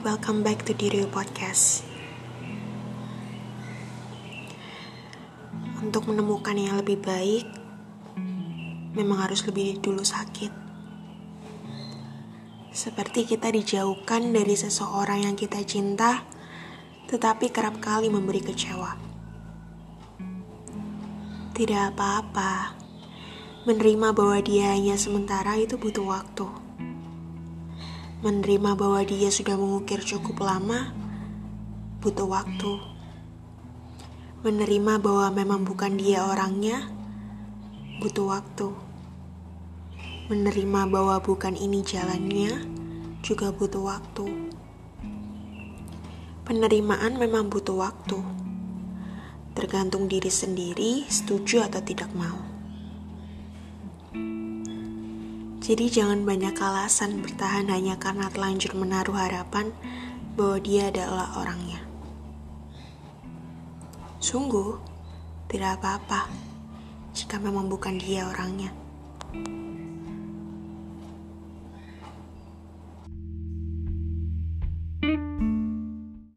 welcome back to Dirio Podcast. Untuk menemukan yang lebih baik, memang harus lebih dulu sakit. Seperti kita dijauhkan dari seseorang yang kita cinta, tetapi kerap kali memberi kecewa. Tidak apa-apa, menerima bahwa dia hanya sementara itu butuh waktu menerima bahwa dia sudah mengukir cukup lama, butuh waktu. Menerima bahwa memang bukan dia orangnya, butuh waktu. Menerima bahwa bukan ini jalannya, juga butuh waktu. Penerimaan memang butuh waktu. Tergantung diri sendiri, setuju atau tidak mau. Jadi jangan banyak alasan bertahan hanya karena telanjur menaruh harapan bahwa dia adalah orangnya. Sungguh, tidak apa-apa jika memang bukan dia orangnya.